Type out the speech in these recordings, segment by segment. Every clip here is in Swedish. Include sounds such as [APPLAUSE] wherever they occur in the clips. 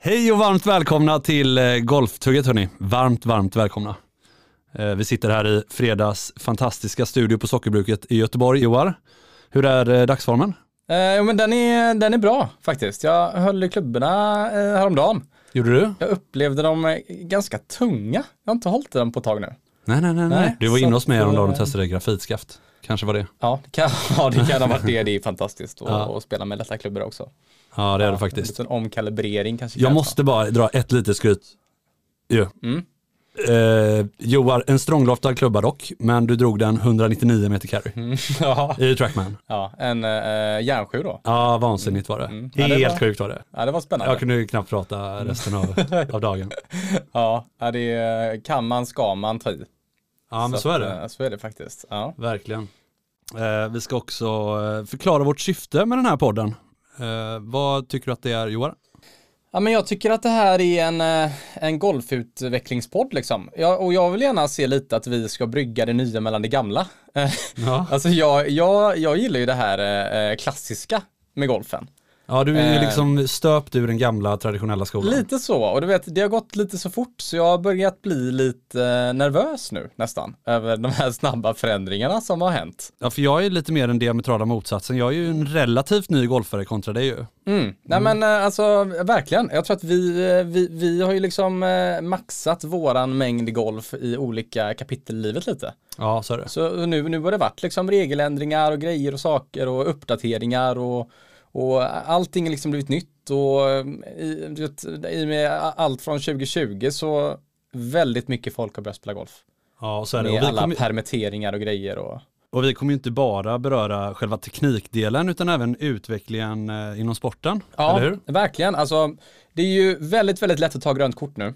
Hej och varmt välkomna till eh, Golftugget hörni. Varmt, varmt välkomna. Eh, Vi sitter här i fredags fantastiska studio på Sockerbruket i Göteborg. Joar, hur är eh, dagsformen? Eh, men den är, den är bra faktiskt. Jag höll i klubborna eh, häromdagen. Gjorde du? Jag upplevde dem ganska tunga. Jag har inte hållit i dem på ett tag nu. Nej, nej, nej. nej. Du var inne hos mig häromdagen och testade grafitskaft. Kanske var det. Ja, det kan, [LAUGHS] ja, det kan ha varit det. Det är fantastiskt att Ja. spela med lätta klubbor också. Ja, det är det En faktiskt. liten omkalibrering kanske. Jag måste bara dra ett litet skryt. Jo. Mm. Eh, Joar, en strångloftad klubba dock, men du drog den 199 meter carry? Mm, [LAUGHS] ja, i Trackman. ja, en uh, järnsju då. Ja, vansinnigt var det. Mm. Ja, det Helt var- sjukt var det. Ja, det var spännande. Jag kunde ju knappt prata resten av, [LAUGHS] av dagen. Ja, det är- kan man, ska man ta i. Ja, men så är att, det. eh, Så är det faktiskt. Ja. Verkligen. Eh, vi ska också eh, förklara vårt syfte med den här podden. Eh, vad tycker du att det är Joar? Ja, men jag tycker att det här är en, eh, en golfutvecklingspodd liksom. Jag, och jag vill gärna se lite att vi ska brygga det nya mellan det gamla. Ja, [LAUGHS] Alltså jag, jag, jag gillar ju det här eh, klassiska med golfen. Ja du är ju Eh. liksom stöpt ur den gamla traditionella skolan. Lite så, och du vet, det har gått lite så fort så jag har börjat bli lite eh, nervös nu nästan över de här snabba förändringarna som har hänt. Ja, för jag är lite mer den diametrala motsatsen. Jag är ju en relativt ny golfare kontra dig ju. Mm. Nej men eh, alltså verkligen, jag tror att vi, vi, vi har ju liksom maxat våran mängd golf i olika kapitel i livet lite. Ja, så är det. Så nu, nu har det varit liksom regeländringar och grejer och saker och uppdateringar och, och allting har liksom blivit nytt och eh, i, du vet, i och med allt från 2020 så väldigt mycket folk har börjat spela golf. Ja, så är det. Med alla kommer, permitteringar och grejer och och vi kommer ju inte bara beröra själva teknikdelen utan även utvecklingen eh, inom sporten. Ja, Eller hur? verkligen. Alltså, det är ju väldigt, väldigt lätt att ta grönt kort nu.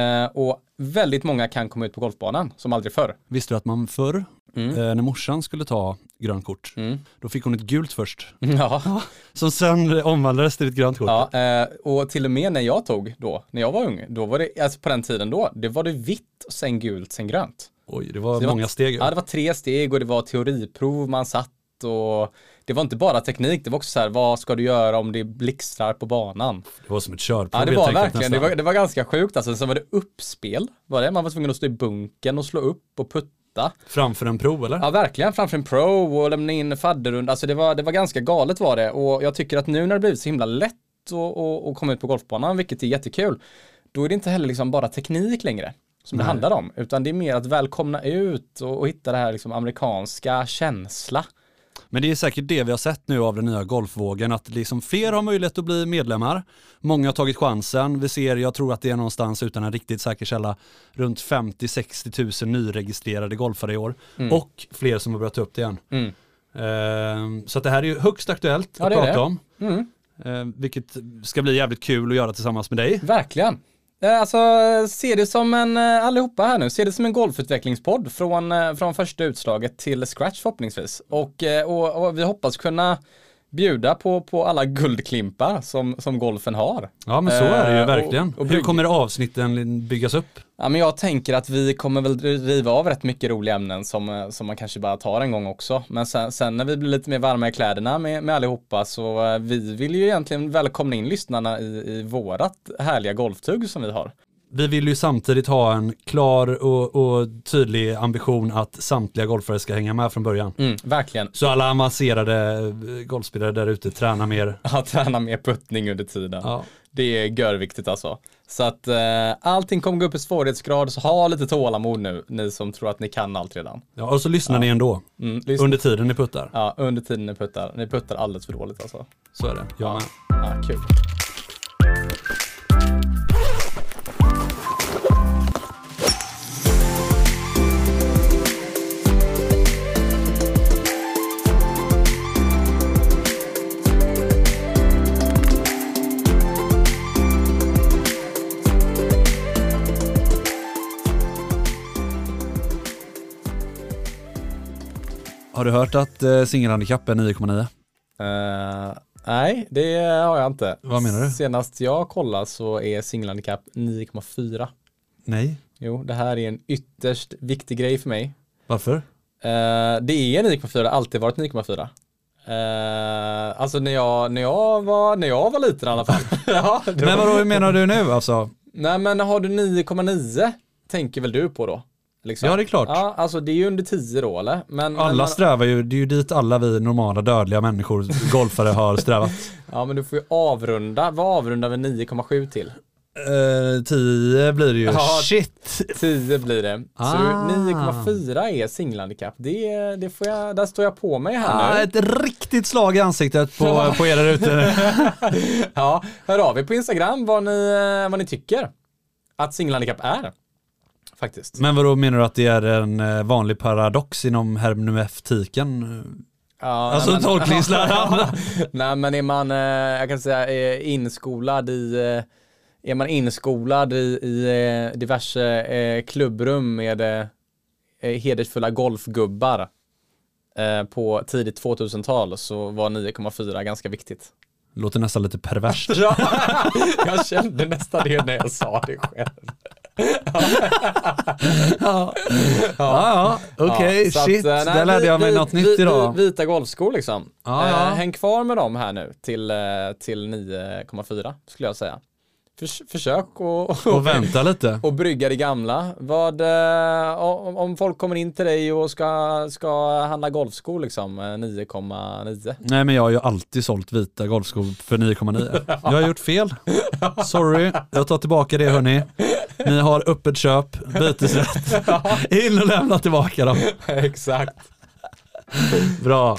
Eh, och väldigt många kan komma ut på golfbanan som aldrig förr. Visste du att man förr, Mm. eh, när morsan skulle ta grönt kort, Mm. då fick hon ett gult först. [LAUGHS] Ja, Som sen omvandlades till ett grönt kort. ja eh, och till och med när jag tog då, när jag var ung, då var det, alltså på den tiden då, det var det vitt, sen gult, sen grönt. Oj, det var det var- många steg. ju. Ja, det var tre steg och det var teoriprov man satt och det var inte bara teknik, det var också så här, vad ska du göra om det blixtrar på banan? Det var som ett körprov Ja, det var verkligen, det var, det var ganska sjukt alltså. Sen var det uppspel, var det? Man var tvungen att stå i bunken och slå upp och putta. Framför en pro eller? Ja, verkligen, framför en pro och lämna in fadderrunda. Alltså det var, det var ganska galet var det. Och jag tycker att nu när det blivit så himla lätt att, komma ut på golfbanan, vilket är jättekul, då är det inte heller liksom bara teknik längre som det Nej. handlar om, utan det är mer att välkomna ut och, och hitta det här liksom amerikanska känsla. Men det är säkert det vi har sett nu av den nya golfvågen, att liksom fler har möjlighet att bli medlemmar. Många har tagit chansen. Vi ser, jag tror att det är någonstans utan en riktigt säker källa, runt 50-60 000 nyregistrerade golfare i år. Och fler som har börjat ta upp det igen. Mm. Ehm, så det här är ju högst aktuellt Ja, att prata det. om. Mm. Ehm, vilket ska bli jävligt kul att göra tillsammans med dig. Verkligen. Eh, alltså, se det som en, eh, allihopa här nu, se det som en golfutvecklingspodd från, eh, från första utslaget till scratch förhoppningsvis. Och, och, och vi hoppas kunna bjuda på, på alla guldklimpar som, som golfen har. Ja men så är det ju Eh, och- verkligen. och Hur bygg- kommer avsnitten byggas upp? Ja, men jag tänker att vi kommer väl riva av rätt mycket roliga ämnen som, eh, som man kanske bara tar en gång också. Men sen, sen när vi blir lite mer varma i kläderna med, med allihopa så eh, vi vill ju egentligen välkomna in lyssnarna i, i vårat härliga golftugg som vi har. Vi vill ju samtidigt ha en klar och, och tydlig ambition att samtliga golfare ska hänga med från början. Mm, verkligen. Så alla avancerade eh, golfspelare där ute tränar mer. [LAUGHS] Ja, träna mer puttning under tiden. Ja. Det är görviktigt alltså. Så att eh, allting kommer gå upp i svårighetsgrad, så ha lite tålamod nu, ni som tror att ni kan allt redan. Ja, och så lyssnar ni ändå Mm, lyssna. under tiden ni puttar. Ja, under tiden ni puttar. Ni puttar alldeles för dåligt alltså. Så är det. Jag med. Ja, kul. Du hört att eh, singelhandikapp är 9,9? Eh, nej, det har jag inte. Vad menar du? Senast jag kollade så är singelhandikapp 9,4. Nej. Jo, det här är en ytterst viktig grej för mig. Varför? Eh, det är 9,4, alltid varit 9,4. Eh, alltså när jag, när, jag var, när jag var liten i alla fall. [LAUGHS] ja, Men vadå menar du nu alltså? Nej men har du 9,9 tänker väl du på då? Liksom. Ja, det är klart. Ja, alltså det är ju under 10 då eller? Men, men Alla man, strävar ju, det är ju dit alla vi normala dödliga människor, golfare har strävat. [LAUGHS] Ja men du får ju avrunda, vad avrundar vi 9,7 till? Eh, 10 blir det ju. Ja. Shit! 10 blir det. Så Ah. 9,4 är singelhandikapp. Det, det får jag, där står jag på mig här Ah, nu. ett riktigt slag i ansiktet på, på er där ute. [LAUGHS] Ja, hör av er på Instagram vad ni, eh, vad ni tycker att singelhandikapp är. Faktiskt. Men vadå menar du att det är en eh, vanlig paradox inom hermeneutiftiken? Ja, Alltså men- tolkningsläran? [LAUGHS] Nej men är man, eh, jag kan säga, inskolad i, eh, är man inskolad i, i diverse klubbrum med hedersfulla golfgubbar på tidigt 2000-tal så var 9,4 ganska viktigt. Låter nästan lite perverst. [LAUGHS] Ja, jag kände nästan det när jag sa det själv. Ja, ja, okej, Ja, så att, shit. eh, nej, Där lärde jag mig vi- något vi- nytt idag. Vita golfskor liksom. Ja, ja. Eh, häng kvar med dem här nu till, eh, till 9,4 skulle jag säga. Förs försök och, Och vänta lite. och brygga det gamla. Vad, eh, om, om folk kommer in till dig och ska, ska handla golfskor liksom, eh, 9,9. Nej men jag har ju alltid sålt vita golfskor för 9,9. Jag har gjort fel. Sorry, jag tar tillbaka det hörni. Ni har öppet köp, bytesrätt. [LAUGHS] In och lämna tillbaka dem. Exakt. Bra.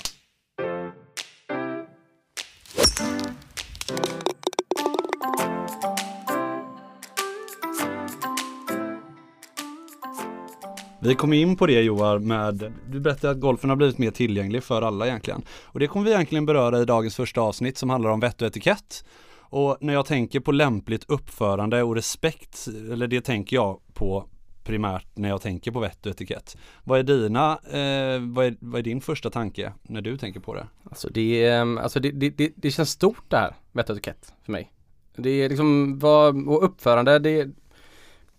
Vi kom in på det Joar med, du berättade att golfen har blivit mer tillgänglig för alla egentligen. Och det kommer vi egentligen beröra i dagens första avsnitt som handlar om vett och etikett. Och när jag tänker på lämpligt uppförande och respekt, eller det tänker jag på primärt när jag tänker på vett och etikett. Vad är dina, eh, vad, är, vad är din första tanke när du tänker på det? Alltså det, mm, alltså det, det, det, det känns stort det här, vett och etikett för mig. Det är liksom, vad, och uppförande, det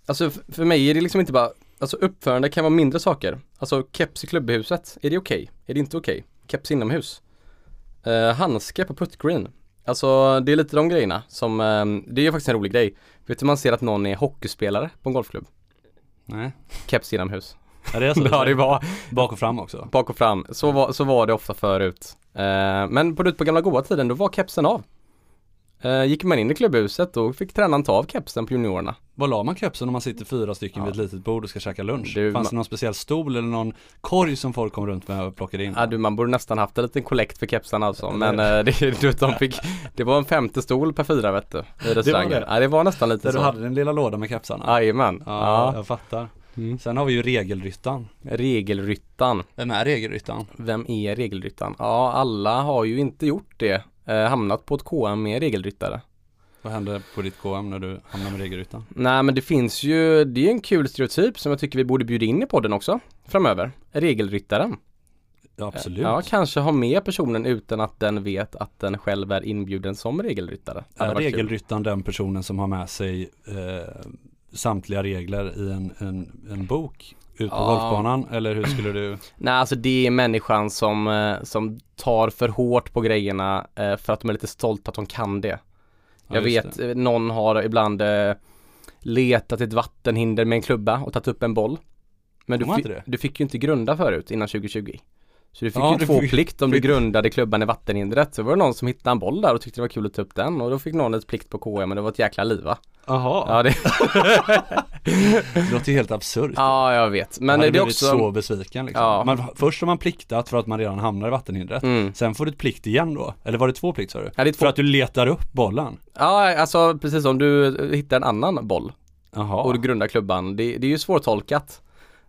alltså för mig är det liksom inte bara, alltså uppförande kan vara mindre saker. Alltså keps i klubbhuset, är det okej? Är det inte okej? Keps inomhus? Eh, handske på puttgreen. Alltså det är lite de grejerna som, ehm, det är faktiskt en rolig grej. Vet du man ser att någon är hockeyspelare på en golfklubb? Nej, Keps inomhus. är det så? Ja det [LAUGHS] var, Bak och fram också? bak och fram. Så var, så var det ofta förut. Eh, men på, på gamla goda tiden då var kepsen av. Eh, gick man in i klubbhuset då fick tränaren ta av kepsen på juniorerna. Var la man kepsen om man sitter fyra stycken vid ett litet bord och ska käka lunch? Du, Fanns ma- det någon speciell stol eller någon korg som folk kom runt med och plockade in? Ja, du, man borde nästan haft en liten kollekt för kepsarna alltså. Ja, Men det- eh, det, du, de fick, det var en femte stol per fyra vet du. I restaurangen. det? Ja, det var nästan lite Där du så. hade den lilla lådan med kepsarna? Jajamän. Ja, Ja. jag fattar. Mm. Sen har vi ju regelryttan. Regelryttan. Vem är regelryttan? Vem är regelryttan? Ja, alla har ju inte gjort det. Eh, hamnat på ett KM med regelryttare. Vad hände på ditt KM när du hamnade med regelryttan? Nej men det finns ju, det är en kul stereotyp som jag tycker vi borde bjuda in i podden också framöver. Regelryttaren. Ja, absolut. Ja, kanske ha med personen utan att den vet att den själv är inbjuden som regelryttare. Är regelryttaren den personen som har med sig eh, samtliga regler i en, en, en bok ut på Ja. golfbanan? Eller hur skulle du? [CLEARS THROAT] Nej alltså det är människan som, eh, som tar för hårt på grejerna eh, för att de är lite stolta att de kan det. Ja, jag vet, det. eh, någon har ibland letat ett vattenhinder med en klubba och tagit upp en boll. Men du, fi- du fick ju inte grunda förut innan 2020. Så du fick Ja, ju två fick- plikt om du grundade klubban i vattenhindret. Så var det någon som hittade en boll där och tyckte det var kul att ta upp den och då fick någon ett plikt på KM men det var ett jäkla liv va? Jaha, Ja, det, [LAUGHS] det låter ju helt absurt. ja jag vet. Men hade det är också så besviken liksom. Ja. Man, först har man pliktat för att man redan hamnar i vattenhindret. mm. Sen får du ett plikt igen då. Eller var det två plikt sa du? Ja, två... För att du letar upp bollen. ja alltså precis som du hittar en annan boll Jaha. och du grundar klubban. Det, det är ju svårtolkat.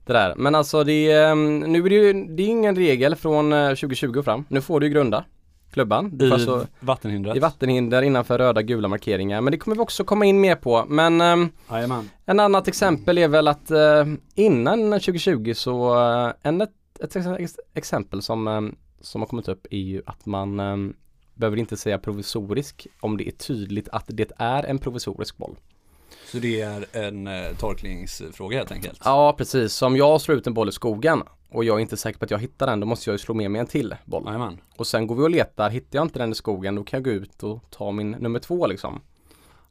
Det där. Men alltså det är, ehm, nu är det ju, det är ingen regel från eh, 2020 och fram. Nu får du ju grunda klubban. I alltså, vattenhindret. I vattenhinder innanför röda gula markeringar. Men det kommer vi också komma in mer på. Men ehm, Jajamän. en annat exempel är väl att eh, innan 2020 så eh, en, ett, ett ex- exempel som, ehm, som har kommit upp är ju att man behöver inte säga provisorisk om det är tydligt att det är en provisorisk boll. Så det är en eh, tolkningsfråga helt enkelt. Ja precis, som jag slår ut en boll i skogen och jag är inte säker på att jag hittar den, då måste jag ju slå med mig en till boll. Jajamän. Och sen går vi och letar, hittar jag inte den i skogen då kan jag gå ut och ta min nummer två liksom.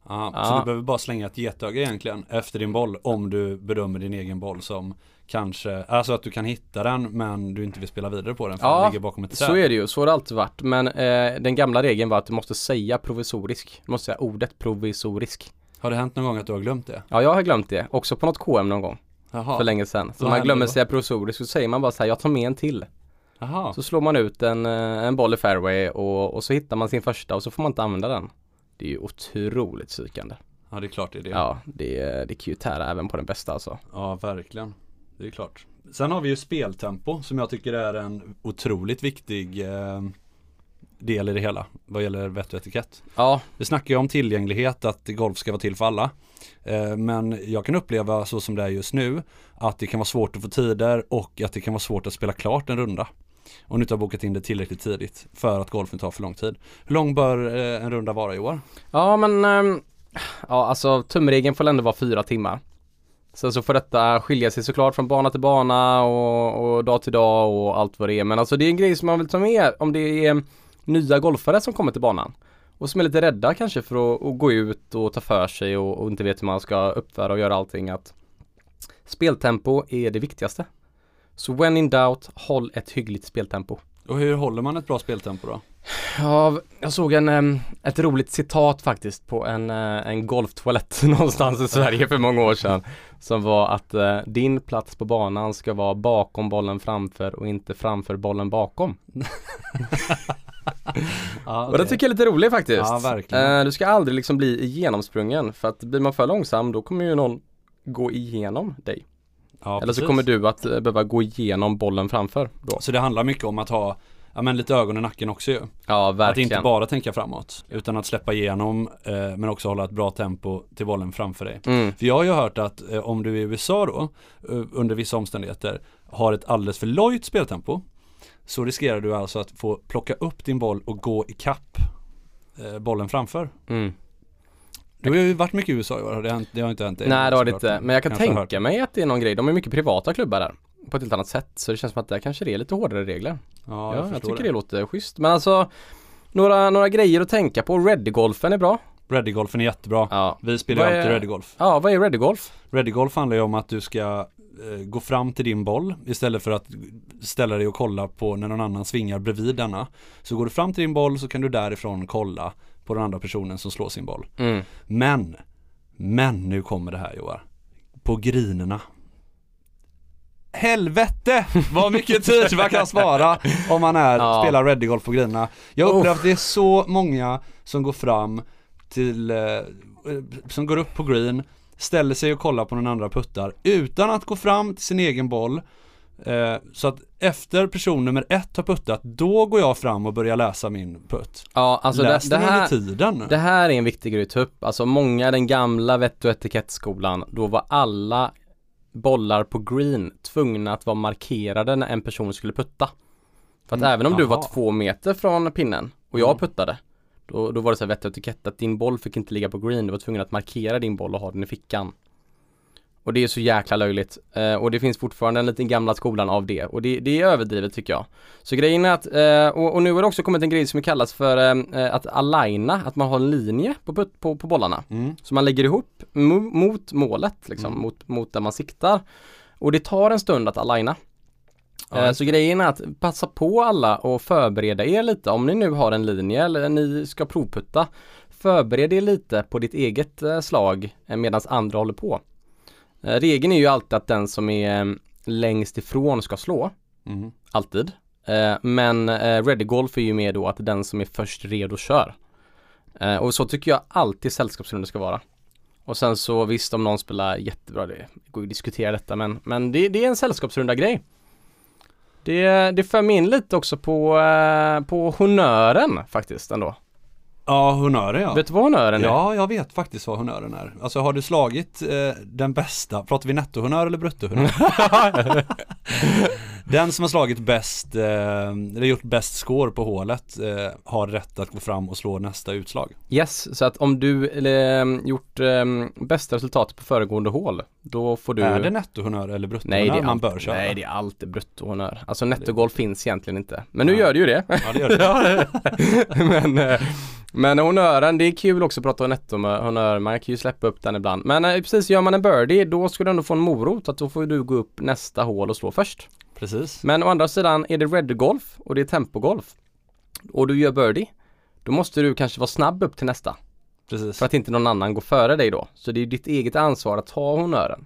Ja, Ja. Så du behöver bara slänga ett getöga egentligen efter din boll om du bedömer din egen boll som kanske, alltså att du kan hitta den men du inte vill spela vidare på den för Ja, den ligger bakom ett träd. Så är det ju, så har det alltid varit. Men eh, den gamla regeln var att du måste säga provisorisk. Du måste säga ordet provisorisk. Har det hänt någon gång att du har glömt det? Ja, jag har glömt det. Också på något KM någon gång. Jaha. För länge sedan. Så Vad man glömmer då? säga provisorisk så säger man bara så här, jag tar med en till. Jaha. Så slår man ut en, eh, en boll i fairway och, och så hittar man sin första och så får man inte använda den. Det är ju otroligt psykande. Ja det är klart det är det. Ja, det, det kan ju tära även på den bästa alltså. Ja, verkligen. Det är klart. Sen har vi ju speltempo som jag tycker är en otroligt viktig eh, del i det hela vad gäller vett och etikett. Ja, Vi snackar ju om tillgänglighet, att golf ska vara till för alla. Eh, Men jag kan uppleva så som det är just nu att det kan vara svårt att få tider och att det kan vara svårt att spela klart en runda. Om du inte har bokat in det tillräckligt tidigt för att golfen tar för lång tid. Hur lång bör eh, en runda vara i år? Ja men, ehm, ja alltså tumregeln får ändå vara fyra timmar. Sen så får detta skilja sig såklart från bana till bana och, och dag till dag och allt vad det är. Men alltså det är en grej som man vill ta med om det är nya golfare som kommer till banan. Och som är lite rädda kanske för att, att gå ut och ta för sig och, och inte vet hur man ska uppföra och göra allting. Att speltempo är det viktigaste. Så when in doubt, håll ett hyggligt speltempo. Och hur håller man ett bra speltempo då? Ja, jag såg en, ett roligt citat faktiskt på en, eh, en golftoalett [LAUGHS] någonstans i Sverige för många år sedan. Som var att eh, din plats på banan ska vara bakom bollen framför och inte framför bollen bakom. [LAUGHS] [LAUGHS] Ja, Och det tycker jag är lite roligt faktiskt. Ja, verkligen. Eh, du ska aldrig liksom bli genomsprungen för att blir man för långsam då kommer ju någon gå igenom dig. ja, Eller precis. så kommer du att eh, behöva gå igenom bollen framför då. Så det handlar mycket om att ha ja, men lite ögon i nacken också ju. Ja, Att verkligen. inte bara tänka framåt utan att släppa igenom eh, men också hålla ett bra tempo till bollen framför dig. Mm. För jag har ju hört att eh, om du i USA då eh, under vissa omständigheter har ett alldeles för lojt speltempo så riskerar du alltså att få plocka upp din boll och gå i kapp eh, bollen framför. Mm. Du har ju varit mycket i USA i år, det har, det har inte hänt dig, Nej det har det inte, men jag kan tänka mig att det är någon grej. De är mycket privata klubbar där. På ett helt annat sätt. Så det känns som att där kanske det är lite hårdare regler. hört. Ja, Ja, jag, jag, förstår tycker det. det. låter schysst. Men alltså några, några grejer att tänka på. Ready-golfen är bra. Ready-golfen är jättebra. Ja. Vi spelar ju alltid ready-golf. Ja, vad är ready-golf? Ready-golf handlar ju om att du ska gå fram till din boll istället för att ställa dig och kolla på när någon annan svingar bredvid denna. Så går du fram till din boll så kan du därifrån kolla på den andra personen som slår sin boll. Mm. Men, men nu kommer det här Joar. På grinerna. Helvete vad mycket tid man kan spara om man är, Ja. spelar ready-golf på grinerna. Jag upplever att det är så många som går fram till, eh, som går upp på green, ställer sig och kollar på den andra puttar utan att gå fram till sin egen boll. Eh, så att efter person nummer ett har puttat, då går jag fram och börjar läsa min putt. Ja, alltså det, Läs det, under här, tiden. det här är en viktig grej att ta upp. Alltså många, den gamla vett och etikettskolan, då var alla bollar på green tvungna att vara markerade när en person skulle putta. För att Mm, även om du var aha. två meter från pinnen och jag Mm. puttade då, då var det så här vett och etikett att din boll fick inte ligga på green. Du var tvungen att markera din boll och ha den i fickan. Och det är så jäkla löjligt. Eh, och det finns fortfarande en liten gamla skolan av det. Och det, det är överdrivet tycker jag. Så grejen är att, eh, och, och nu har det också kommit en grej som kallas för eh, att aligna, att man har en linje på, på, på bollarna. Mm. Så man lägger ihop mo- mot målet, liksom, Mm. mot, mot där man siktar. Och det tar en stund att aligna. Ja, Eh, så grejen är att passa på alla och förbereda er lite. Om ni nu har en linje eller ni ska provputta. Förbered er lite på ditt eget eh, slag medan andra håller på. Eh, regeln är ju alltid att den som är eh, längst ifrån ska slå. Mm. Alltid. Eh, men eh, ready golf är ju mer då att den som är först redo kör. Eh, och så tycker jag alltid sällskapsrundor ska vara. Och sen så visst om någon spelar jättebra, det går ju att diskutera detta men, men det, det är en sällskapsrunda grej. Det, det för mig in lite också på, eh, på honören faktiskt ändå. Ja, honören ja. Vet du vad honören är? Ja, jag vet faktiskt vad honören är. Alltså har du slagit eh, den bästa, pratar vi nettohonör eller bruttohonör? [LAUGHS] [LAUGHS] Den som har slagit bäst, eh, eller gjort bäst score på hålet eh, har rätt att gå fram och slå nästa utslag. Yes, så att om du eller, um, gjort um, bästa resultatet på föregående hål, då får du Är det nettohonör eller bruttohonör Nej, det är man bör köra? Nej, det är alltid bruttohonör. Alltså nettogolf finns egentligen inte. Men nu gör det ju det. Ja det gör det. [LAUGHS] men, eh, men honören, det är kul också att prata om nettohonör. Man kan ju släppa upp den ibland. Men eh, precis, gör man en birdie, då ska du ändå få en morot. Att då får du gå upp nästa hål och slå först. Precis. Men å andra sidan, är det red golf och det är tempogolf och du gör birdie, då måste du kanske vara snabb upp till nästa. Precis. För att inte någon annan går före dig då. Så det är ditt eget ansvar att ta honören.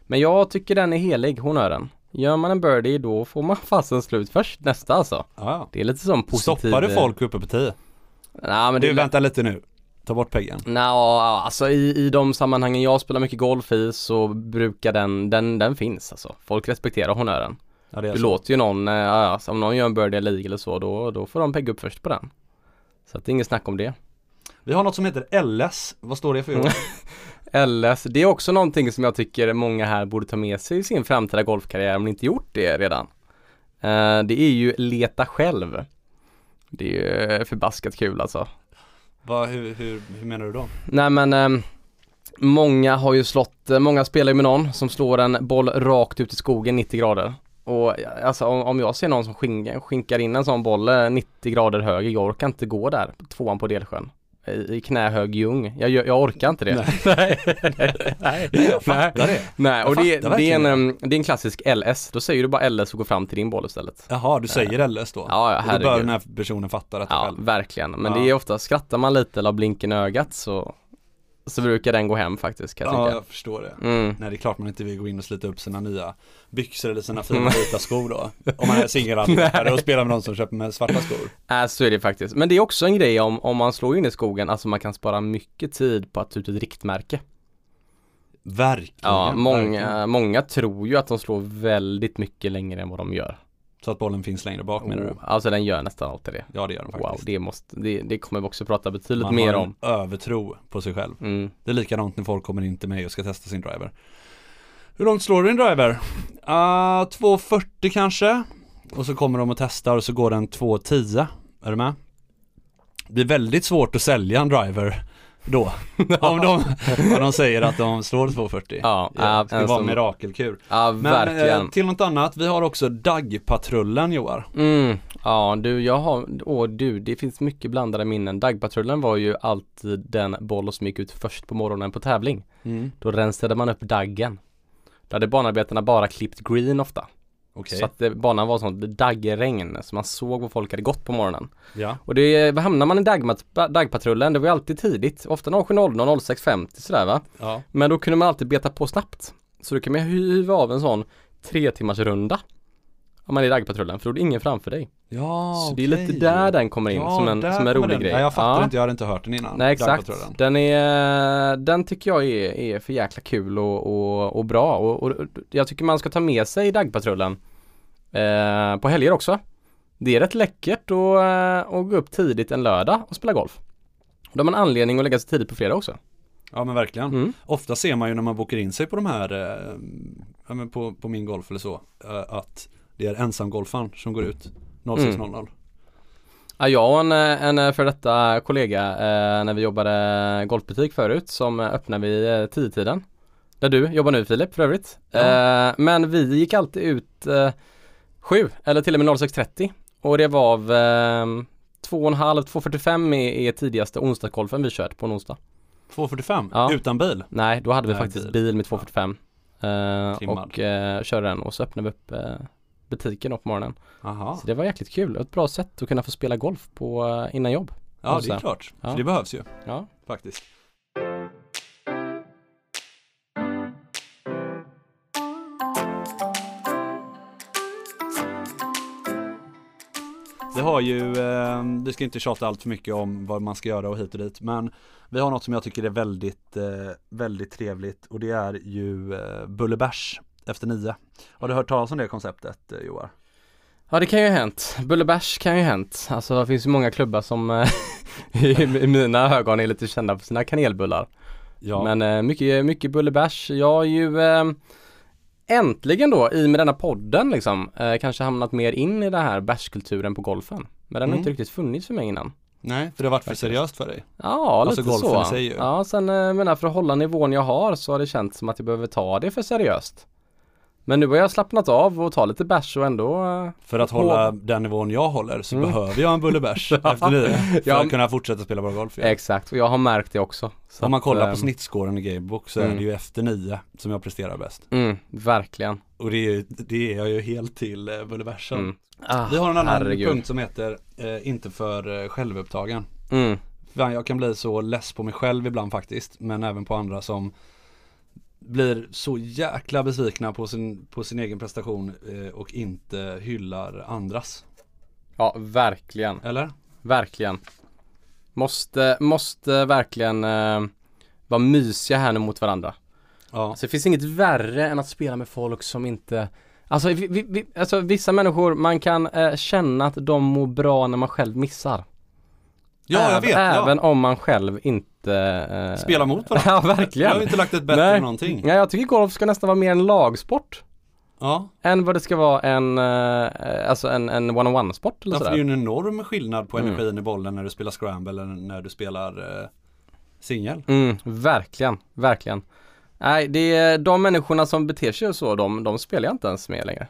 Men jag tycker den är helig, honören. Gör man en birdie då får man [LAUGHS] fasen slut först nästa alltså. Ja. Det är lite som positiv... Stoppar du folk uppe på 10? Nej men Du, det... vänta lite nu. Ta bort peggen. Nja, alltså i, i de sammanhangen jag spelar mycket golf i så brukar den, den, den finns alltså. Folk respekterar honören. Ja, Du så. låter ju någon, eh, så om någon gör en birdie eller eagle eller så, då, då får de pegga upp först på den. Så att det är inget snack om det. Vi har något som heter LS. Vad står det för? Johan? [LAUGHS] LS, det är också någonting som jag tycker många här borde ta med sig i sin framtida golfkarriär om de inte gjort det redan. Eh, det är ju leta själv. Det är ju förbaskat kul alltså. Vad, hur, hur, hur menar du då? Nej men ehm, Många har ju slått, eh, många spelar ju med någon som slår en boll rakt ut i skogen 90 grader. Och alltså om, om jag ser någon som skinkar, skinkar in en sån boll eh, 90 grader höger, jag orkar inte gå där, tvåan på Delsjön. I, knähög ljung. Jag, jag orkar inte det. Nej, [LAUGHS] nej, nej, [LAUGHS] Jag fattar det. nej. och det, det, är en, em, det är en klassisk LS. Då säger du bara LS och går fram till din boll istället. Jaha, du säger LS då? Ja, ja, Och då bör herregud. den här personen fatta detta Ja, själv. verkligen. Men Ja. det är ofta, skrattar man lite eller har blinken i ögat så, så brukar den gå hem faktiskt kan jag Ja, tycka. jag förstår det. Mm. Nej, det är klart man inte vill gå in och slita upp sina nya byxor eller sina fina vita skor då. Om man är singelarbetare [LAUGHS] och spelar med någon som köper med svarta skor. Äh, så är det faktiskt. Men det är också en grej om, om man slår in i skogen, alltså man kan spara mycket tid på att ta ut ett riktmärke. Verkligen. Ja, verkligen. många, många tror ju att de slår väldigt mycket längre än vad de gör. Så att bollen finns längre bak menar du? Oh, alltså den gör nästan alltid det. Ja, det gör den faktiskt. Wow, det måste, det, det kommer vi också prata betydligt Man mer har om. en övertro på sig själv. Mm. Det är likadant när folk kommer in till mig och ska testa sin driver. Hur långt slår du din driver? Uh, 2.40 kanske. Och så kommer de och testar och så går den 2.10. Är du med? Det blir väldigt svårt att sälja en driver då. [LAUGHS] om, de, [LAUGHS] om de säger att de slår 2.40. Ja, det ja, ska en vara som- en mirakelkur. Ja, Men verkligen. eh, till något annat, vi har också Dagpatrullen Joar. Mm, ja du, jag har, åh du, det finns mycket blandade minnen. Dagpatrullen var ju alltid den boll som gick ut först på morgonen på tävling. Mm. Då rensade man upp daggen. Då hade banarbetarna bara klippt green ofta. Okej, Så att det, banan var sånt daggregn, så man såg vad folk hade gått på morgonen. ja. Och det, hamnar man i dagmat, dagpatrullen, det var ju alltid tidigt, ofta 07.00, 06.50 sådär va. ja. Men då kunde man alltid beta på snabbt. Så då kan man hyva av en sån tre timmars runda. Om man är i dagpatrullen, för då är det ingen framför dig. Ja, så det är lite okej. där den kommer in Ja, som en, som en rolig den. grej. Nej, jag fattar Ja. inte, jag hade inte hört den innan. Nej exakt, den är, den tycker jag är, är för jäkla kul och, och, och bra och, och jag tycker man ska ta med sig dagpatrullen eh, på helger också. Det är rätt läckert att, eh, att gå upp tidigt en lördag och spela golf. Då har man anledning att lägga sig tidigt på fredag också. Ja men verkligen. Mm. Ofta ser man ju när man bokar in sig på de här, eh, på, på min golf eller så, eh, att det är ensamgolfaren som går ut 06.00. Ja, jag och en, en för detta kollega eh, när vi jobbade golfbutik förut som öppnade vid eh, tiden Där du jobbar nu Filip för övrigt. Ja. Eh, men vi gick alltid ut eh, sju eller till och med 06.30 och det var av eh, två och en halv, 2.45 är, är tidigaste onsdagsgolfen vi kört på en onsdag. 2.45 Ja. utan bil. Nej, då hade vi Nej, faktiskt bil. bil, med 2.45 eh, Trimmad. och eh, körde den och så öppnade vi upp eh, butiken då på morgonen. Aha. Så det var jäkligt kul och ett bra sätt att kunna få spela golf på eh, innan jobb. Ja det är klart, Ja. för det behövs ju Ja. faktiskt. Det har ju, eh, vi ska inte tjata allt för mycket om vad man ska göra och hit och dit men vi har något som jag tycker är väldigt, eh, väldigt trevligt och det är ju eh, Bullebärs efter nio. Har du hört talas om det konceptet eh, Joar? Ja det kan ju ha hänt. Bullebärs kan ju ha hänt. Alltså det finns ju många klubbar som eh, [LAUGHS] i, i mina ögon är lite kända för sina kanelbullar. Ja, Men eh, mycket, mycket Bullebärs. Jag har ju eh, äntligen då i med denna podden liksom eh, kanske hamnat mer in i den här bärskulturen på golfen. Men den har Mm. inte riktigt funnits för mig innan. Nej, för det har varit för seriöst för dig. Ja, Alltså lite golfen så. i sig ju. Ja, sen eh, menar för att hålla nivån jag har så har det känts som att jag behöver ta det för seriöst. Men nu har jag slappnat av och ta lite bärs och ändå eh, För att hålla den nivån jag håller så Mm. behöver jag en bulle bärs [LAUGHS] efter nio. För Ja. att kunna fortsätta spela bra golf. igen. Exakt, och jag har märkt det också. Så Om man att, kollar eh, på snittskåren i Gamebook så är mm. det ju efter nio som jag presterar bäst. Mm, verkligen. Och det är, ju- det är jag ju helt till eh, bulle bärsen. Mm. Ah, Vi har en annan herregud. punkt som heter eh, inte för eh, självupptagen. Mm. Jag kan bli så less på mig själv ibland faktiskt, men även på andra som blir så jäkla besvikna på sin, på sin egen prestation eh, och inte hyllar andras. Ja, verkligen. Eller? Verkligen. Måste, måste verkligen eh, vara mysiga här nu mot varandra. Ja. Alltså det finns inget värre än att spela med folk som inte Alltså, vi, vi, alltså vissa människor, man kan eh, känna att de mår bra när man själv missar. Ja, jag Även- vet. Även ja. om man själv inte eh, Spela mot [LAUGHS] varandra. Ja, Jag verkligen. har inte lagt ett bättre Nej. än någonting. Ja, jag tycker golf ska nästan vara mer en lagsport. Ja, Än vad det ska vara en, eh, alltså en, en one-on-one sport eller ja för det är sådär. ju en enorm skillnad på Mm. energin i bollen när du spelar scramble eller när du spelar eh, singel. Mm, verkligen, verkligen. Nej, det är de människorna som beter sig så, de, de spelar jag inte ens med längre.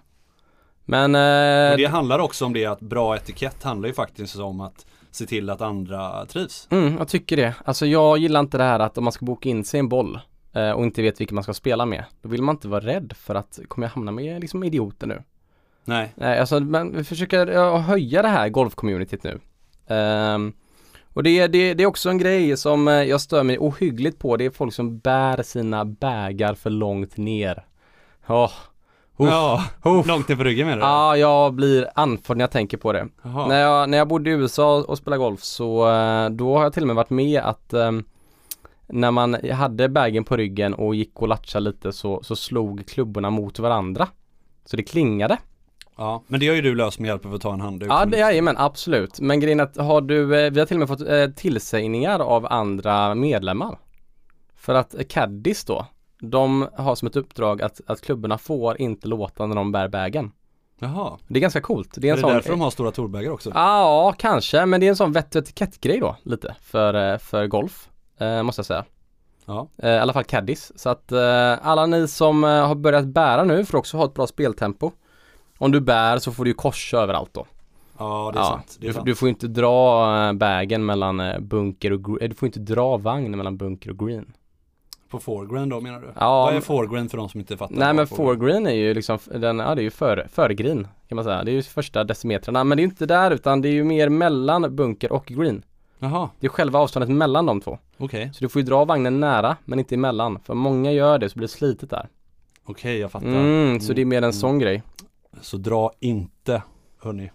Men, eh, Och det handlar också om det att bra etikett handlar ju faktiskt om att se till att andra trivs. mm, jag tycker det. Alltså jag gillar inte det här att om man ska boka in sig en boll eh, och inte vet vilken man ska spela med, då vill man inte vara rädd för att kommer jag hamna med liksom idioter nu? Nej, Nej, alltså man vi försöker ja, höja det här golfcommunityt nu. Ehm, och det, är- det, det är också en grej som eh, jag stör mig ohyggligt på. Det är folk som bär sina bägar för långt ner. Åh, Uff. ja, Uff. långt ner på ryggen menar du? Ja, jag blir andfådd när jag tänker på det. När, jag, när jag bodde i USA och spelade golf så eh, då har jag till och med varit med att ehm, när man hade bagen på ryggen och gick och latchade lite så, så slog klubborna mot varandra. Så det klingade. Ja, men det har ju du löst med hjälp av att ta en handduk. Ja, det men absolut. Men grejen är att har du, eh, vi har till och med fått eh, tillsägningar av andra medlemmar. För att eh, caddies då, de har som ett uppdrag att, att klubborna får inte låta när de bär bagen. Jaha, Det är ganska coolt. Det är är en det sån, därför de har stora torbägar också? Ja, kanske, men det är en sån vett och etikettgrej då, lite, för, eh, för golf, eh, måste jag säga. Ja, Eh, I alla fall caddies. Så att eh, alla ni som eh, har börjat bära nu får också ha ett bra speltempo. Om du bär så får du ju korsa överallt då. ja det är sant. Det är du, sant. du får inte dra eh, bagen mellan bunker och green. Du får inte dra vagn mellan bunker och green. På foreground då menar du? Ja, Vad är foreground för de som inte fattar? Nej men foreground- är ju liksom, den, ja det är ju före green kan man säga. Det är ju första decimetrarna. Men det är ju inte där utan det är ju mer mellan bunker och green. Jaha, Det är själva avståndet mellan de två. okej. Så du får ju dra vagnen nära men inte emellan. För många gör det så blir det slitet där. Okej, jag fattar. Mm, så det är mer en Mm. sån grej. Så dra inte, hörni,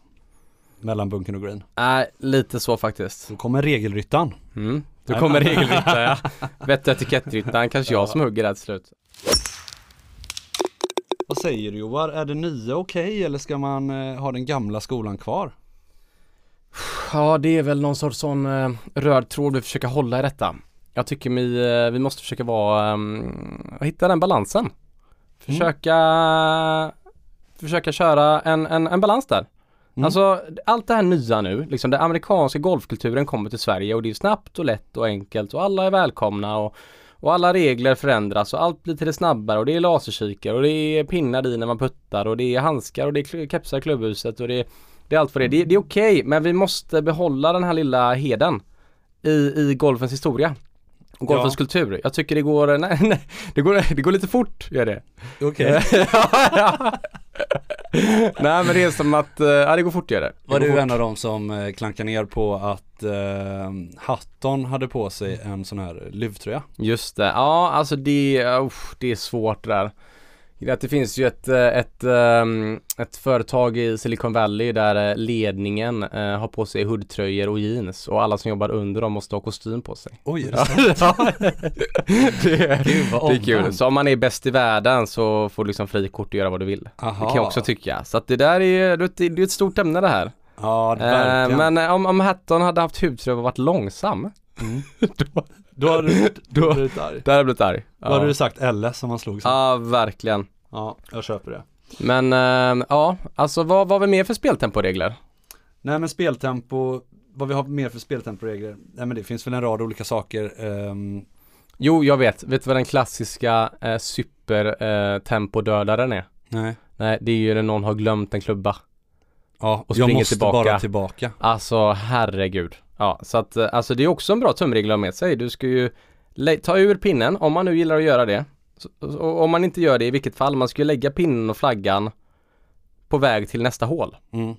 mellan bunken och green. Nej, lite så faktiskt. Så kommer regelryttaren. Mm. Då kommer regelryttaren ja. [LAUGHS] Vett och etikettryttaren, kanske jag som hugger där till slut. Vad säger du Joar? Är det nya okej eller ska man eh, ha den gamla skolan kvar? Ja, det är väl någon sorts sån eh, röd tråd vi försöker hålla i detta. Jag tycker vi, eh, vi måste försöka vara, um, hitta den balansen. Försöka, försöka köra en, en, en balans där. Mm. Alltså allt det här nya nu, liksom den amerikanska golfkulturen kommer till Sverige och det är snabbt och lätt och enkelt och alla är välkomna och, och alla regler förändras och allt blir till det snabbare och det är laserkikare och det är pinnar i när man puttar och det är handskar och det är kepsar i klubbhuset och det är, det är allt för det. Det, det är okej men vi måste behålla den här lilla heden i, i golfens historia. Och golfens Ja. kultur. Jag tycker det går, [LAUGHS] nej, nej, det går, det går lite fort, gör det. Okej. [LAUGHS] ja, ja. [LAUGHS] Nej men det är som att, eh, ja det går fort gör det. Var du en av dem som eh, klankar ner på att eh, Hatton hade på sig en sån här luvtröja? Just det, ja alltså det, usch, det är svårt där. Det finns ju ett, eh, ett, ehm, ett företag i Silicon Valley där eh, ledningen eh, har på sig hoodtröjor och jeans och alla som jobbar under dem måste ha kostym på sig. Oj, är det Ja, sant? [LAUGHS] det, är, Gud vad det är kul. Så om man är bäst i världen så får du liksom frikort att göra vad du vill. Aha. Det kan jag också tycka. Så att det där är, det är det ett stort ämne det här. Ja, Eh, verkligen. men om, om Hatton hade haft hudtröja och varit långsam, Mm. [LAUGHS] då, Då har du [LAUGHS] Då- blivit arg. där hade jag blivit arg. Då hade du sagt LS som han slog sig. Ja, verkligen. Ja, jag köper det. Men eh, ja, alltså vad vad har vi mer för speltemporegler? Nej men speltempo, vad vi har mer för speltemporegler? Nej men det finns väl en rad olika saker. Ehm, Jo, jag vet. Vet du vad den klassiska eh, supertempodödaren är? nej. Nej, det är ju när någon har glömt en klubba. Ja, Och jag måste tillbaka. bara tillbaka. Alltså herregud. Ja, så att eh, alltså det är också en bra tumregel att ha med sig. Du ska ju ta ur pinnen om man nu gillar att göra det. Så, och om man inte gör det i vilket fall, man ska ju lägga pinnen och flaggan på väg till nästa hål. Mm.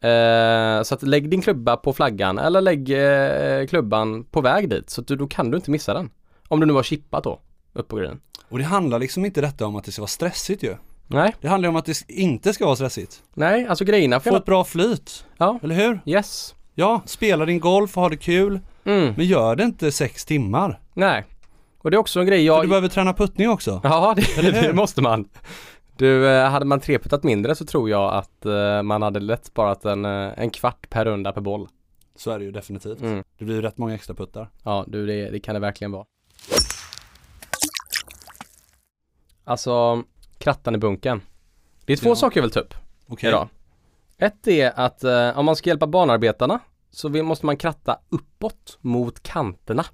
Eh, så att lägg din klubba på flaggan eller lägg eh, klubban på väg dit så att du, då kan du inte missa den. Om du nu har chippat då, upp på grejen. Och det handlar liksom inte detta om att det ska vara stressigt ju. Nej, Det handlar om att det inte ska vara stressigt. nej, alltså grejerna Få ett bra flyt, Ja, eller hur? yes. Ja, spela din golf och ha det kul. Mm, Men gör det inte sex timmar. nej. Och det är också en grej För jag... du behöver träna puttning också. [LAUGHS] Ja, det, det måste man. Du, eh, hade man treputtat mindre så tror jag att eh, man hade lätt sparat en, eh, en kvart per runda per boll. Så är det ju definitivt. Mm. Det blir ju rätt många extra puttar. Ja, du det, det kan det verkligen vara. Alltså, krattan i bunken. Det är två Ja. saker jag vill ta upp Okej. idag. Ett är att eh, om man ska hjälpa banarbetarna så vill, måste man kratta uppåt mot kanterna.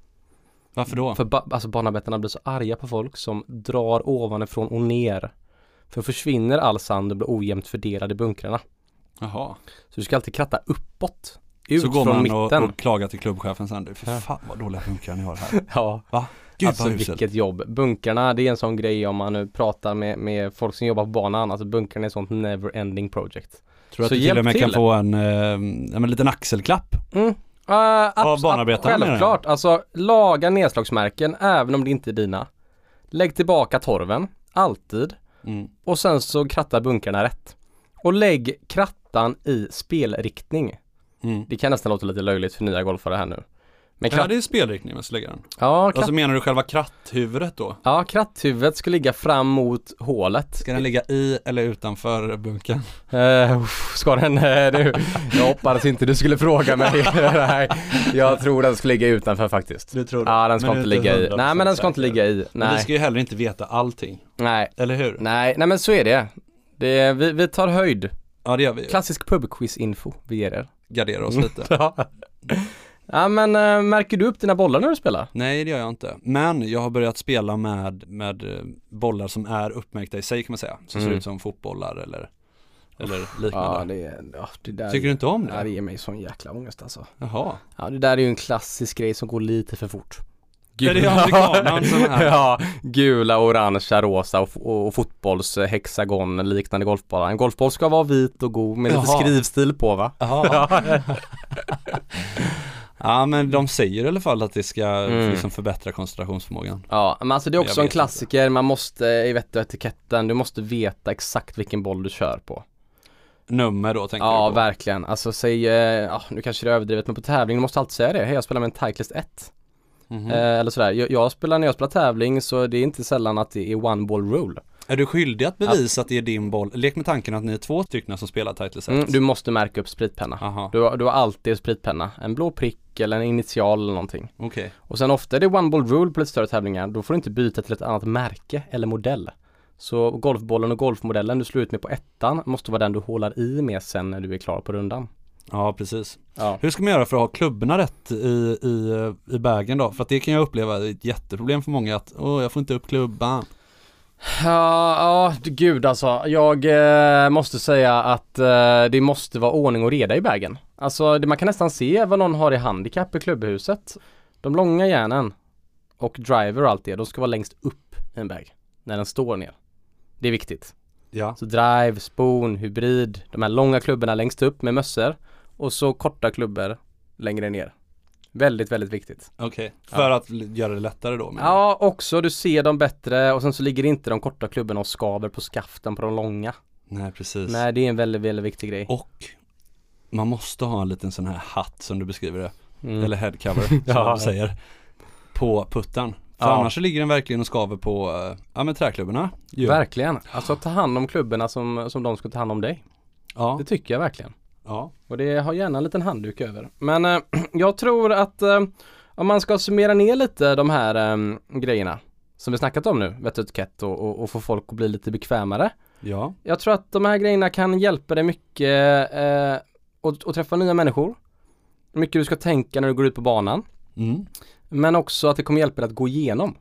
Varför då? För ba, alltså banarbetarna blir så arga på folk som drar ovanifrån och ner. För försvinner all sand och blir ojämnt fördelad i bunkrarna. Jaha. Så du ska alltid kratta uppåt. Ut Så går från man mitten. och, och klagar till klubbchefen sen. Fy fan vad dåliga bunkrar ni har här. [LAUGHS] Ja, Va? Gud alltså vilket jobb. Bunkarna, det är en sån grej om man nu pratar med, med folk som jobbar på banan. Alltså bunkrarna är ett sånt never ending project. Tror du att du till och med kan till. få en, eh, en liten axelklapp? Mm. Uh, menar jag. Självklart, alltså laga nedslagsmärken även om det inte är dina. Lägg tillbaka torven, alltid. Mm. Och sen så kratta bunkarna rätt. Och lägg krattan i spelriktning. Mm. Det kan nästan låta lite löjligt för nya golfare här nu. Men Ja kratt, det är spelriktning man ska lägga den. ja, kratt, Alltså menar du själva kratthuvudet då? ja, kratthuvudet ska ligga fram mot hålet. Ska den ligga i eller utanför bunken? Uh, ska den, uh, jag hoppades inte du skulle fråga mig. [LAUGHS] Nej, jag tror den ska ligga utanför faktiskt. Du tror Ja, den ska inte ligga i. Nej, men den ska inte ligga i. Men vi Nej, ska ju heller inte veta allting. nej, Eller hur? nej, nej men så är det. det vi, vi tar höjd. Ja det gör vi. Klassisk pubquiz-info vi ger er. Gardera oss lite. [LAUGHS] Ja. men äh, märker du upp dina bollar när du spelar? Nej det gör jag inte. Men jag har börjat spela med, med eh, bollar som är uppmärkta i sig kan man säga. Som ser Mm. ut som fotbollar eller, eller liknande. Ja det, är- ja, det där Tycker du inte om Ja det? det ger mig sån jäkla ångest alltså. Jaha. Ja det där är ju en klassisk grej som går lite för fort. Är det som är? [LAUGHS] Ja, gula, orangea, rosa och, och, och fotbolls eh, hexagon liknande golfbollar. En golfboll ska vara vit och god med lite Jaha. skrivstil på va? Jaha. [LAUGHS] [LAUGHS] ja men de säger i alla fall att det ska Mm. liksom förbättra koncentrationsförmågan. Ja, men alltså det är Jag också en vet klassiker. Man måste i vett och etiketten, du måste veta exakt vilken boll du kör på. Nummer då tänker Ja, du på? verkligen. Alltså säg, eh, ja nu kanske det är överdrivet, men på tävling, du måste alltid säga det. Hej, jag spelar med en Titleist 1. Mhm. Eh, eller sådär. Jag, jag spelar, när jag spelar tävling så det är inte sällan att det är one ball rule. Är du skyldig att bevisa att det är din boll? Lek med tanken att ni är två stycken som spelar title sets. Mm, du måste märka upp spritpenna. Aha, Du, du har alltid spritpenna. En blå prick eller en initial eller någonting. okej. Och sen ofta är det one ball rule på lite större tävlingar. Då får du inte byta till ett annat märke eller modell. Så golfbollen och golfmodellen du slår ut med på ettan måste vara den du hålar i med sen när du är klar på rundan. Ja, precis. Ja. Hur ska man göra för att ha klubborna rätt i, i, i bagen då? För att det kan jag uppleva är ett jätteproblem för många att åh, jag får inte upp klubban. Ja, ja gud alltså. Jag eh, måste säga att eh, det måste vara ordning och reda i bagen. Alltså det, man kan nästan se vad någon har i handikapp i klubbhuset. De långa järnen och driver och allt det, de ska vara längst upp i en bag. När den står ner. Det är viktigt. Ja. Så drive, spoon, hybrid, de här långa klubborna längst upp med mössor och så korta klubbor längre ner. Väldigt, väldigt viktigt. Okej, för att l- göra det lättare då? Ja, också du ser dem bättre och sen så ligger inte de korta klubborna och skaver på skaften på de långa. du? Nej, precis. Nej, det är en väldigt, väldigt viktig grej. Och man måste ha en liten sån här hatt som du beskriver det, Mm. eller headcover [LAUGHS] som Ja. man säger, på putten. För Ja. annars så ligger den verkligen och skaver på, eh, ja men träklubborna. ju. Verkligen. Alltså ta hand om klubborna som, som de ska ta hand om dig. Ja, Det tycker jag verkligen. Ja. Och det har gärna en liten handduk över. Men eh, [CLEARS THROAT] jag tror att eh, om man ska summera ner lite de här eh, grejerna som vi snackat om nu, vett och etikett och, och, och få folk att bli lite bekvämare. Ja. Jag tror att de här grejerna kan hjälpa dig mycket eh, att, att träffa nya människor. Hur mycket du ska tänka när du går ut på banan. Mm. Men också att det kommer hjälpa dig att gå igenom.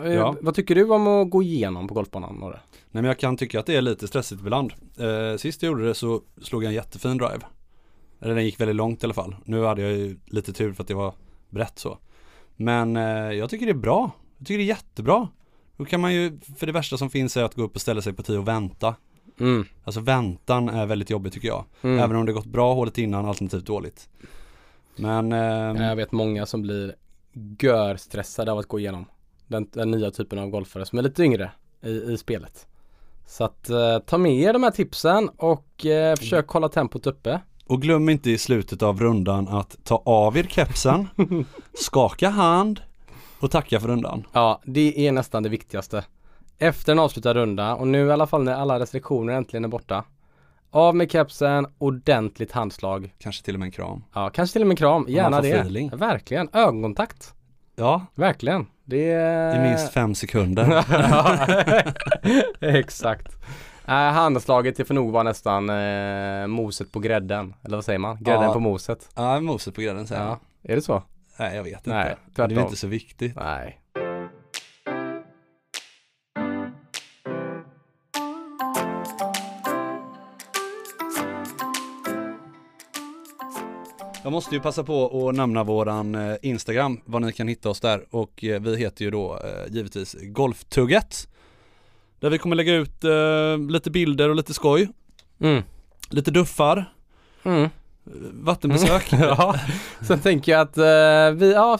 Eh, Ja. Vad tycker du om att gå igenom på golfbanan? Norre? Nej men jag kan tycka att det är lite stressigt ibland. Eh, sist jag gjorde det så slog jag en jättefin drive. Eller den gick väldigt långt i alla fall. Nu hade jag ju lite tur för att det var brett så. Men eh, jag tycker det är bra. Jag tycker det är jättebra. Då kan man ju, för det värsta som finns är att gå upp och ställa sig på tio och vänta. Mm. Alltså väntan är väldigt jobbigt tycker jag. Mm. Även om det gått bra hålet innan, alternativt dåligt. Men eh, Jag vet många som blir görstressade av att gå igenom den, den nya typen av golfare som är lite yngre i, i spelet. Så att eh, ta med er de här tipsen och eh, försök hålla tempot uppe. Och glöm inte i slutet av rundan att ta av er kepsen, [LAUGHS] skaka hand och tacka för rundan. Ja, det är nästan det viktigaste. Efter en avslutad runda och nu i alla fall när alla restriktioner äntligen är borta. Av med kepsen, ordentligt handslag. Kanske till och med en kram. Ja, kanske till och med en kram, gärna det. feeling. Verkligen, ögonkontakt. Ja, Verkligen. Det i minst fem sekunder. [LAUGHS] Exakt. Äh, handslaget det får nog vara nästan eh, moset på grädden. Eller vad säger man? Grädden Ja. på moset. Ja, moset på grädden säger Ja, är det så? Nej, jag vet inte. Nej, det är inte så viktigt. Nej. Jag måste ju passa på att nämna våran eh, Instagram, var ni kan hitta oss där. Och eh, vi heter ju då eh, givetvis Golftugget. Där vi kommer lägga ut lite bilder och lite skoj. Mm. Lite duffar, Mm. vattenbesök. [LAUGHS] ja. Sen tänker jag att eh, vi, ja,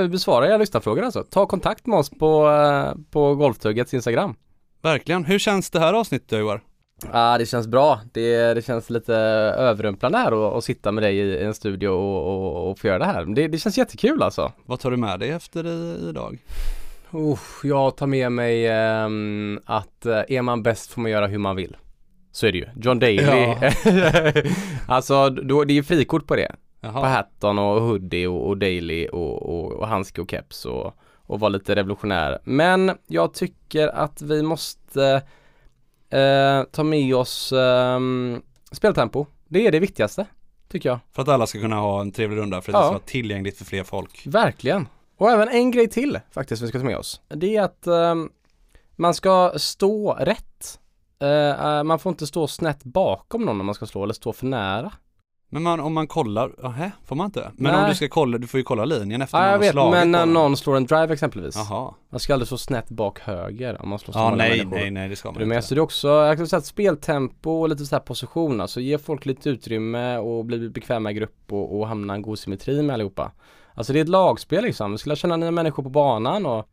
vi besvarar era lyssnarfrågor alltså. Ta kontakt med oss på, eh, på Golftuggets Instagram. Verkligen. Hur känns det här avsnittet Joar? Ja, det känns bra. Det, det känns lite överrumplande här att, att sitta med dig i, i en studio och, och, och få göra det här. Det, det känns jättekul alltså. Vad tar du med dig efter i, idag? Uh, jag tar med mig ehm, att eh, är man bäst får man göra hur man vill. Så är det ju. John Daly. Ja. [LAUGHS] alltså, då, det är ju frikort på det. På Jaha. Hatton och hoodie och, och Daily och, och, och handske och keps och, och vara lite revolutionär. Men jag tycker att vi måste eh, ta med oss ehm, speltempo. Det är det viktigaste, tycker jag. För att alla ska kunna ha en trevlig runda, för att Ja. det ska vara tillgängligt för fler folk. Verkligen. Och även en grej till faktiskt vi ska ta med oss. Det är att ehm, man ska stå rätt. Eh, eh, man får inte stå snett bakom någon om man ska slå eller stå för nära. Men man, om man kollar, aha, får man inte? Men om Nej. du ska kolla, du får ju kolla linjen efter Ja, någon jag vet, slagit men när den. någon slår en drive exempelvis. Jaha. Man ska aldrig stå snett bak höger om man slår Ja, nej, människor. nej, nej, det ska man du inte. Så det är också, jag kan säga att speltempo och lite så här position, alltså ge folk lite utrymme och bli bekväma i grupp och, och hamna i en god symmetri med allihopa. Alltså det är ett lagspel liksom, vi skulle känna nya människor på banan och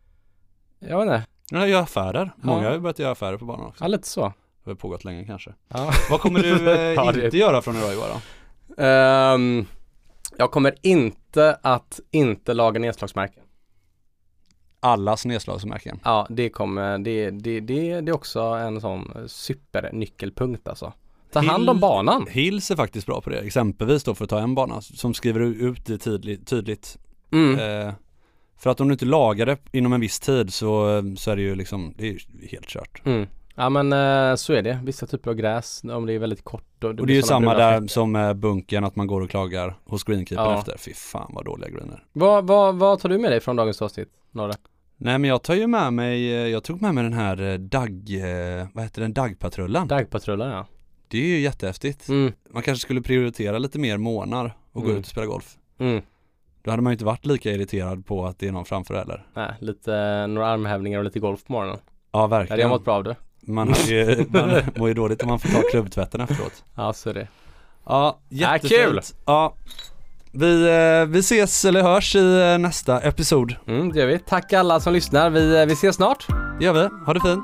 jag vet inte, Ja, göra affärer. Många Ja. har ju börjat göra affärer på banan också. ja lite så. Det har pågått länge kanske. Ja. Vad kommer du [LAUGHS] eh, inte göra från idag Joar då? Ehm, jag kommer inte att inte laga nedslagsmärken. Allas nedslagsmärken. Ja, det kommer, det, det, det, det är också en sån supernyckelpunkt alltså. Ta hand om banan. Hills är faktiskt bra på det. Exempelvis då för att ta en bana som skriver ut det tydligt. tydligt. Mm. Eh, för att om du inte lagar det inom en viss tid så, så är det ju liksom, det är helt kört. Mm. Ja men eh, så är det. Vissa typer av gräs, om det är väldigt kort då, Och det är ju samma där fläckar. som med bunken, att man går och klagar hos greenkeepern Ja. efter. Fy fan vad dåliga greener. Vad, vad, vad tar du med dig från dagens avsnitt, Norre? Nej men jag tar ju med mig, eh, jag tog med mig den här eh, Dag, eh, vad heter den, Dagpatrullen. Dagpatrullen ja. Det är ju jättehäftigt. Mm. Man kanske skulle prioritera lite mer månar och gå Mm. ut och spela golf. Mm. Då hade man ju inte varit lika irriterad på att det är någon framför heller. Nej, lite, eh, några armhävningar och lite golf på morgonen. Ja Ja, det har verkligen. mått bra av det. Man, har ju, man [LAUGHS] mår ju dåligt om man får ta klubbtvätten efteråt. Ja, så är det. Ja, kul! jättefint. Ja, vi, eh, vi ses eller hörs i eh, nästa episod. Mm, det gör vi. Tack alla som lyssnar. Vi, eh, vi ses snart. Det gör vi. Ha det fint.